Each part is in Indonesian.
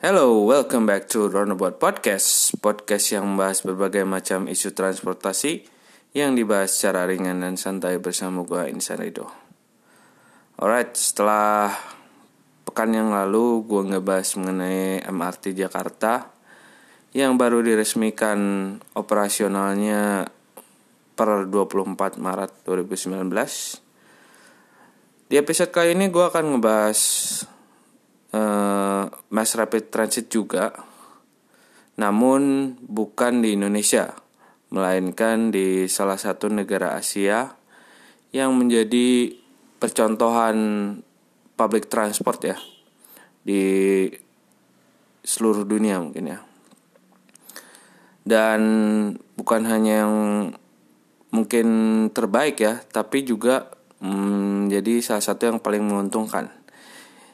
Hello, welcome back to Roundabout Podcast Podcast yang membahas berbagai macam isu transportasi Yang dibahas secara ringan dan santai bersama gue Insan Rido. Alright, setelah pekan yang lalu gue ngebahas mengenai MRT Jakarta Yang baru diresmikan operasionalnya per 24 Maret 2019 Di episode kali ini gue akan ngebahas uh, mass rapid transit juga, namun bukan di Indonesia, melainkan di salah satu negara Asia yang menjadi percontohan public transport ya di seluruh dunia mungkin ya. Dan bukan hanya yang mungkin terbaik ya, tapi juga menjadi mm, salah satu yang paling menguntungkan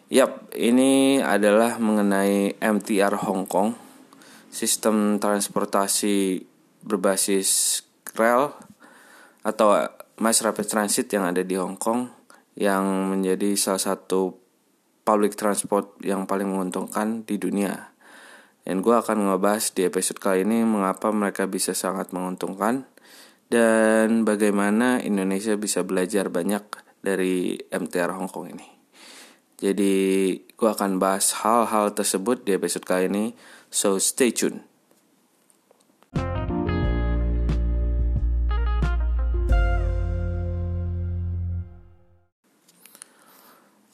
Yap, ini adalah mengenai MTR Hong Kong, sistem transportasi berbasis rel atau mass rapid transit yang ada di Hong Kong yang menjadi salah satu public transport yang paling menguntungkan di dunia. Dan gue akan ngebahas di episode kali ini mengapa mereka bisa sangat menguntungkan dan bagaimana Indonesia bisa belajar banyak dari MTR Hong Kong ini. Jadi gue akan bahas hal-hal tersebut di episode kali ini. So stay tune.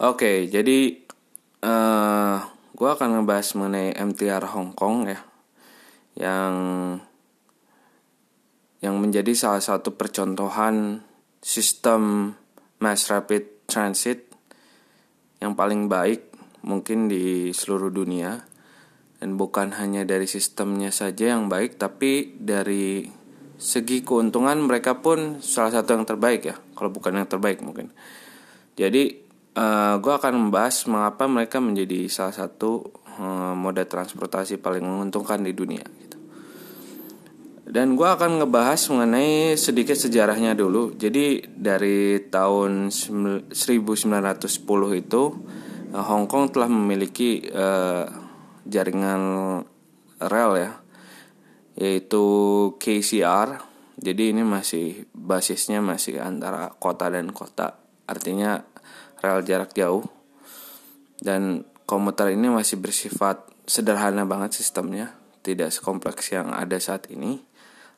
Oke, okay, jadi uh, eh, gue akan ngebahas mengenai MTR Hong Kong ya, yang yang menjadi salah satu percontohan sistem mass rapid transit yang paling baik mungkin di seluruh dunia. Dan bukan hanya dari sistemnya saja yang baik tapi dari segi keuntungan mereka pun salah satu yang terbaik ya. Kalau bukan yang terbaik mungkin. Jadi uh, eh, gue akan membahas mengapa mereka menjadi salah satu uh, moda transportasi paling menguntungkan di dunia gitu. Dan gue akan ngebahas mengenai sedikit sejarahnya dulu. Jadi dari tahun 1910 itu Eh, Hong Kong telah memiliki uh, jaringan rel ya yaitu KCR jadi ini masih basisnya masih antara kota dan kota. Artinya rel jarak jauh. Dan komuter ini masih bersifat sederhana banget sistemnya. Tidak sekompleks yang ada saat ini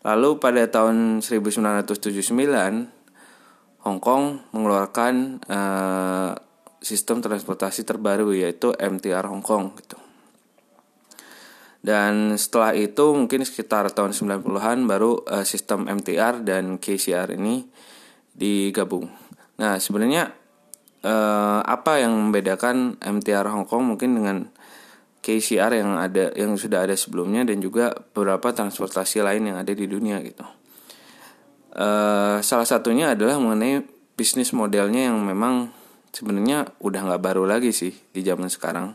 lalu pada tahun 1979 Hong Kong mengeluarkan uh, sistem transportasi terbaru yaitu MTR Hong Kong gitu. Dan setelah itu mungkin sekitar tahun 90-an baru uh, sistem MTR dan KCR ini digabung. Nah, sebenarnya uh, apa yang membedakan MTR Hong Kong mungkin dengan KCR yang ada yang sudah ada sebelumnya dan juga beberapa transportasi lain yang ada di dunia gitu. Uh, salah satunya adalah mengenai bisnis modelnya yang memang sebenarnya udah nggak baru lagi sih di zaman sekarang.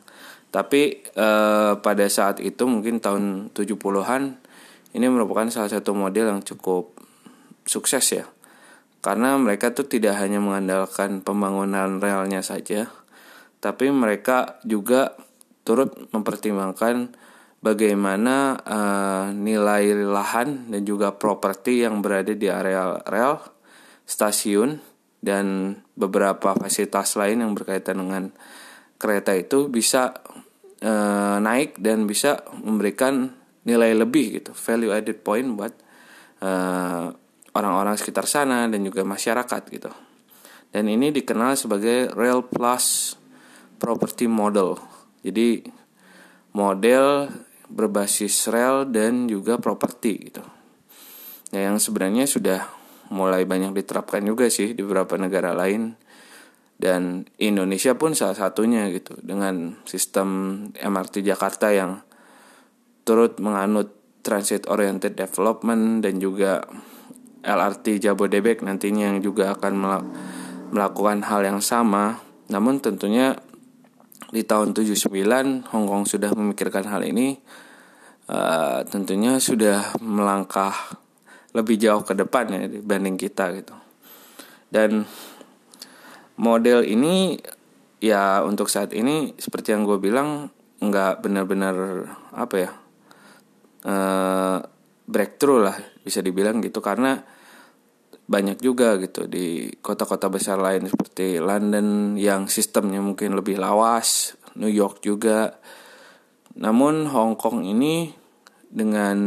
Tapi eh, pada saat itu mungkin tahun 70-an ini merupakan salah satu model yang cukup sukses ya. Karena mereka tuh tidak hanya mengandalkan pembangunan relnya saja, tapi mereka juga turut mempertimbangkan bagaimana uh, nilai lahan dan juga properti yang berada di area rel, stasiun, dan beberapa fasilitas lain yang berkaitan dengan kereta itu bisa e, naik dan bisa memberikan nilai lebih gitu value added point buat orang orang-orang sekitar sana dan juga masyarakat gitu. Dan ini dikenal sebagai rail plus property model jadi model berbasis rel dan juga properti gitu. Nah yang sebenarnya sudah mulai banyak diterapkan juga sih di beberapa negara lain. Dan Indonesia pun salah satunya gitu dengan sistem MRT Jakarta yang turut menganut transit oriented development dan juga LRT Jabodebek nantinya yang juga akan melakukan hal yang sama. Namun tentunya di tahun 79 Hong Kong sudah memikirkan hal ini uh, tentunya sudah melangkah lebih jauh ke depan ya dibanding kita gitu. Dan model ini ya untuk saat ini seperti yang gue bilang nggak benar-benar apa ya uh, breakthrough lah bisa dibilang gitu karena banyak juga gitu di kota-kota besar lain seperti London yang sistemnya mungkin lebih lawas, New York juga. Namun Hong Kong ini dengan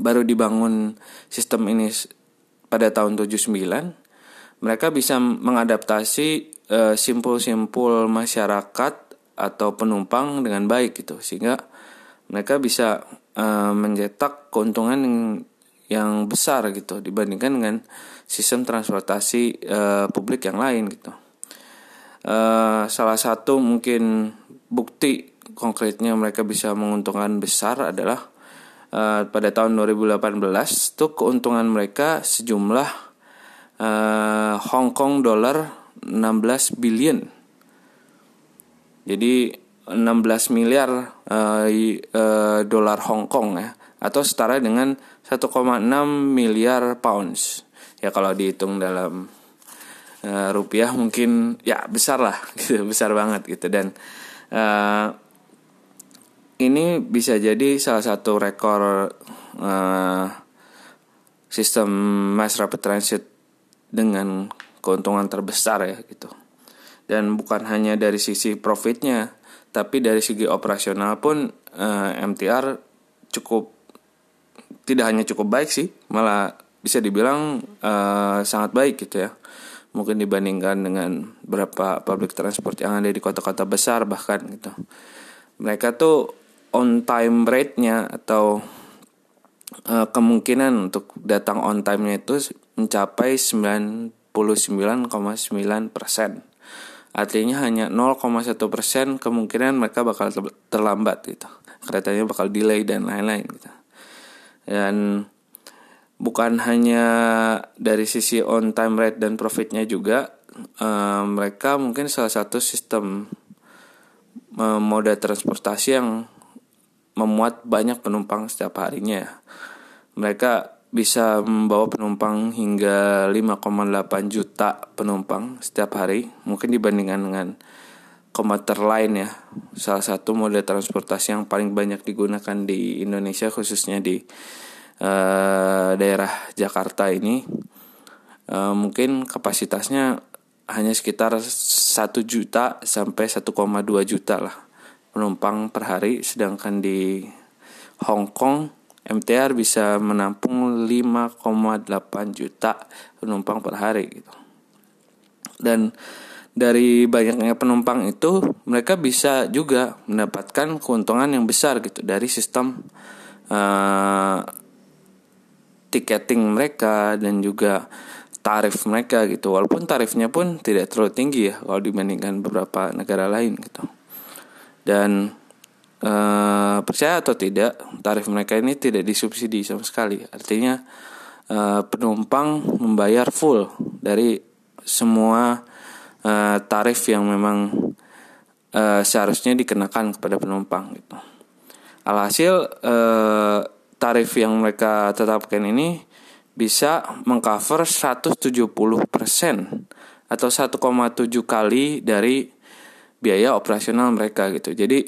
baru dibangun sistem ini pada tahun 79, mereka bisa mengadaptasi uh, simpul-simpul masyarakat atau penumpang dengan baik gitu sehingga mereka bisa uh, mencetak keuntungan yang yang besar gitu dibandingkan dengan sistem transportasi uh, publik yang lain gitu. Uh, salah satu mungkin bukti konkretnya mereka bisa menguntungkan besar adalah uh, pada tahun 2018 tuh keuntungan mereka sejumlah uh, Hong Kong dollar 16 billion. Jadi 16 miliar uh, uh, dolar Hong Kong ya atau setara dengan 1,6 miliar pounds. Ya kalau dihitung dalam uh, rupiah mungkin ya besar lah gitu, besar banget gitu dan uh, ini bisa jadi salah satu rekor uh, sistem mass rapid transit dengan keuntungan terbesar ya gitu. Dan bukan hanya dari sisi profitnya, tapi dari segi operasional pun uh, MTR cukup tidak hanya cukup baik sih, malah bisa dibilang uh, sangat baik gitu ya. Mungkin dibandingkan dengan beberapa public transport yang ada di kota-kota besar bahkan gitu. Mereka tuh on time rate-nya atau uh, kemungkinan untuk datang on time-nya itu mencapai 99,9 persen. Artinya hanya 0,1 persen kemungkinan mereka bakal terlambat gitu. Keretanya bakal delay dan lain-lain gitu dan bukan hanya dari sisi on time rate dan profitnya juga uh, mereka mungkin salah satu sistem uh, moda transportasi yang memuat banyak penumpang setiap harinya. Mereka bisa membawa penumpang hingga 5,8 juta penumpang setiap hari mungkin dibandingkan dengan komuter lain ya. Salah satu moda transportasi yang paling banyak digunakan di Indonesia khususnya di uh, daerah Jakarta ini uh, mungkin kapasitasnya hanya sekitar 1 juta sampai 1,2 juta lah penumpang per hari. Sedangkan di Hong Kong MTR bisa menampung 5,8 juta penumpang per hari gitu. Dan dari banyaknya penumpang itu mereka bisa juga mendapatkan keuntungan yang besar gitu dari sistem uh, tiketing mereka dan juga tarif mereka gitu. Walaupun tarifnya pun tidak terlalu tinggi ya kalau dibandingkan beberapa negara lain gitu. Dan uh, percaya atau tidak tarif mereka ini tidak disubsidi sama sekali. Artinya uh, penumpang membayar full dari semua uh, tarif yang memang uh, seharusnya dikenakan kepada penumpang gitu. Alhasil uh, tarif yang mereka tetapkan ini bisa mengcover 170% atau 1,7 kali dari biaya operasional mereka gitu. Jadi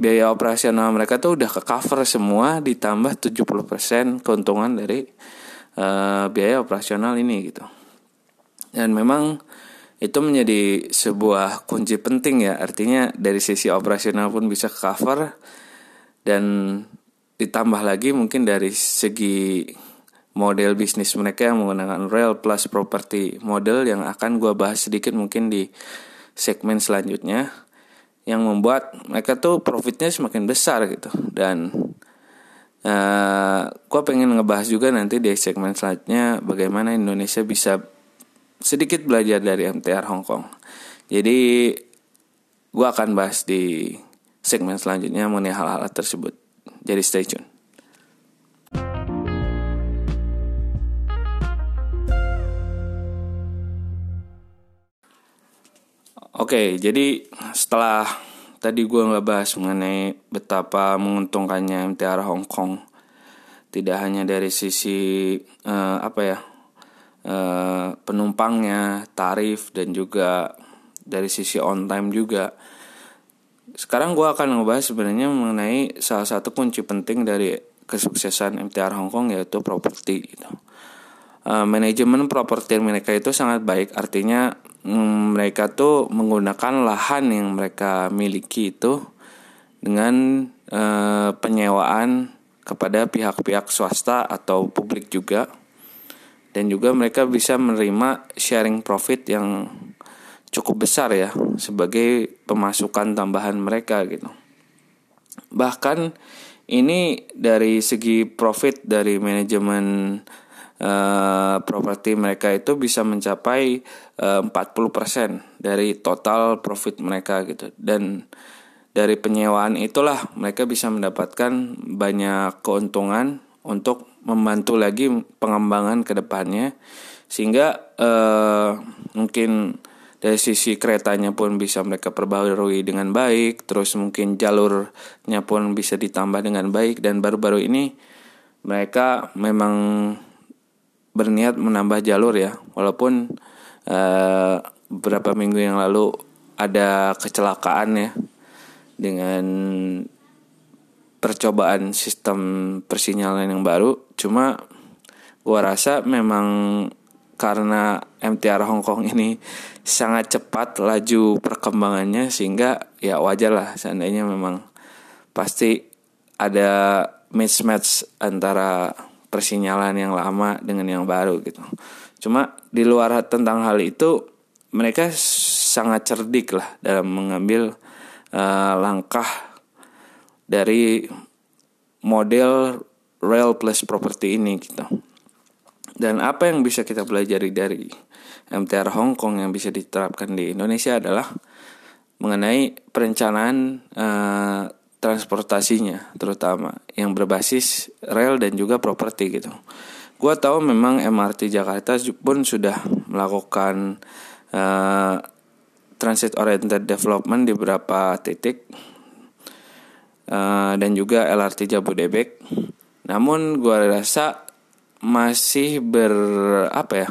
biaya operasional mereka tuh udah ke cover semua ditambah 70% keuntungan dari uh, biaya operasional ini gitu. Dan memang itu menjadi sebuah kunci penting ya. Artinya dari sisi operasional pun bisa cover dan ditambah lagi mungkin dari segi model bisnis mereka yang menggunakan real plus property model yang akan gue bahas sedikit mungkin di segmen selanjutnya yang membuat mereka tuh profitnya semakin besar gitu. Dan uh, eh, gue pengen ngebahas juga nanti di segmen selanjutnya bagaimana Indonesia bisa sedikit belajar dari MTR Hong Kong. Jadi gue akan bahas di segmen selanjutnya mengenai hal-hal tersebut. Jadi stay tune. Oke, jadi setelah tadi gue nggak bahas mengenai betapa menguntungkannya MTR Hong Kong, tidak hanya dari sisi uh, apa ya Eh, penumpangnya, tarif dan juga dari sisi on time juga. sekarang gue akan ngebahas sebenarnya mengenai salah satu kunci penting dari kesuksesan MTR Hong Kong yaitu properti gitu. Uh, manajemen properti mereka itu sangat baik artinya mm, mereka tuh menggunakan lahan yang mereka miliki itu dengan uh, penyewaan kepada pihak-pihak swasta atau publik juga dan juga mereka bisa menerima sharing profit yang cukup besar ya sebagai pemasukan tambahan mereka gitu. Bahkan ini dari segi profit dari manajemen uh, properti mereka itu bisa mencapai eh, uh, 40% dari total profit mereka gitu. Dan dari penyewaan itulah mereka bisa mendapatkan banyak keuntungan untuk membantu lagi pengembangan ke depannya. Sehingga uh, mungkin dari sisi keretanya pun bisa mereka perbaharui dengan baik terus mungkin jalurnya pun bisa ditambah dengan baik dan baru-baru ini mereka memang berniat menambah jalur ya. Walaupun uh, beberapa minggu yang lalu ada kecelakaan ya dengan percobaan sistem persinyalan yang baru cuma gua rasa memang karena MTR Hong Kong ini sangat cepat laju perkembangannya sehingga ya wajar lah seandainya memang pasti ada mismatch antara persinyalan yang lama dengan yang baru gitu. Cuma di luar tentang hal itu mereka sangat cerdik lah dalam mengambil uh, langkah dari model real plus property ini gitu. Dan apa yang bisa kita pelajari dari MTR Hong Kong yang bisa diterapkan di Indonesia adalah mengenai perencanaan uh, transportasinya terutama yang berbasis rel dan juga properti gitu. Gua tahu memang MRT Jakarta pun sudah melakukan uh, transit oriented development di beberapa titik uh, dan juga LRT Jabodebek. Namun gua rasa masih ber apa ya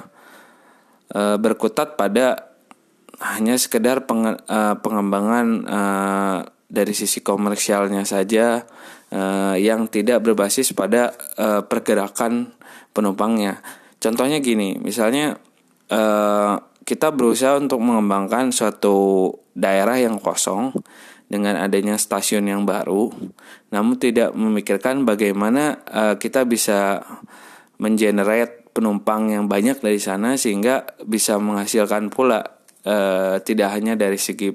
e, berkutat pada hanya sekedar peng, e, pengembangan dari sisi komersialnya saja yang tidak berbasis pada pergerakan penumpangnya. Contohnya gini, misalnya kita berusaha untuk mengembangkan suatu daerah yang kosong dengan adanya stasiun yang baru, namun tidak memikirkan bagaimana uh, kita bisa mengenerate penumpang yang banyak dari sana sehingga bisa menghasilkan pula uh, tidak hanya dari segi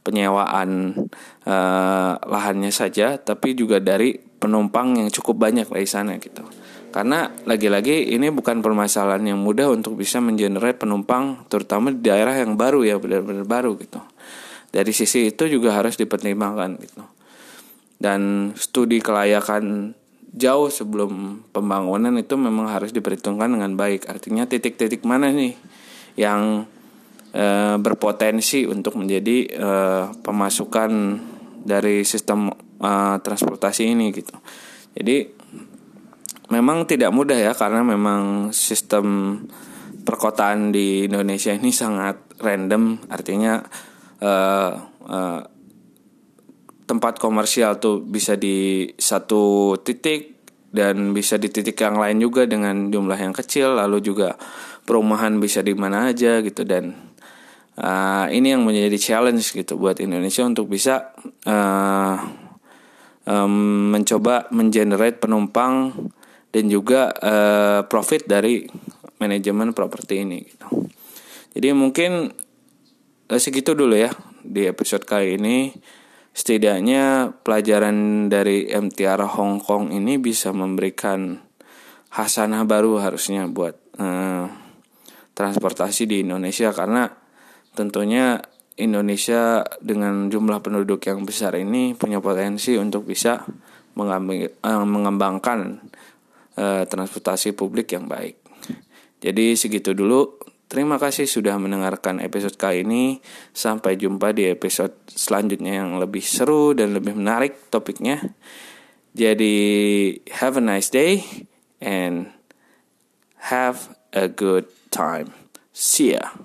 penyewaan uh, lahannya saja tapi juga dari penumpang yang cukup banyak dari sana gitu. Karena lagi-lagi ini bukan permasalahan yang mudah untuk bisa mengenerate penumpang terutama di daerah yang baru ya benar-benar baru gitu. Dari sisi itu juga harus dipertimbangkan gitu. Dan studi kelayakan jauh sebelum pembangunan itu memang harus diperhitungkan dengan baik. Artinya titik-titik mana nih yang e, berpotensi untuk menjadi e, pemasukan dari sistem e, transportasi ini gitu. Jadi memang tidak mudah ya karena memang sistem perkotaan di Indonesia ini sangat random. Artinya e, e, tempat komersial tuh bisa di satu titik dan bisa di titik yang lain juga dengan jumlah yang kecil lalu juga perumahan bisa di mana aja gitu dan uh, ini yang menjadi challenge gitu buat Indonesia untuk bisa uh, um, mencoba mengenerate penumpang dan juga uh, profit dari manajemen properti ini gitu. Jadi mungkin segitu dulu ya di episode kali ini. Setidaknya pelajaran dari MTR Hong Kong ini bisa memberikan hasanah baru harusnya buat eh, transportasi di Indonesia. Karena tentunya Indonesia dengan jumlah penduduk yang besar ini punya potensi untuk bisa eh, mengembangkan eh, transportasi publik yang baik. Jadi segitu dulu Terima kasih sudah mendengarkan episode kali ini. Sampai jumpa di episode selanjutnya yang lebih seru dan lebih menarik topiknya. Jadi, have a nice day and have a good time. See ya.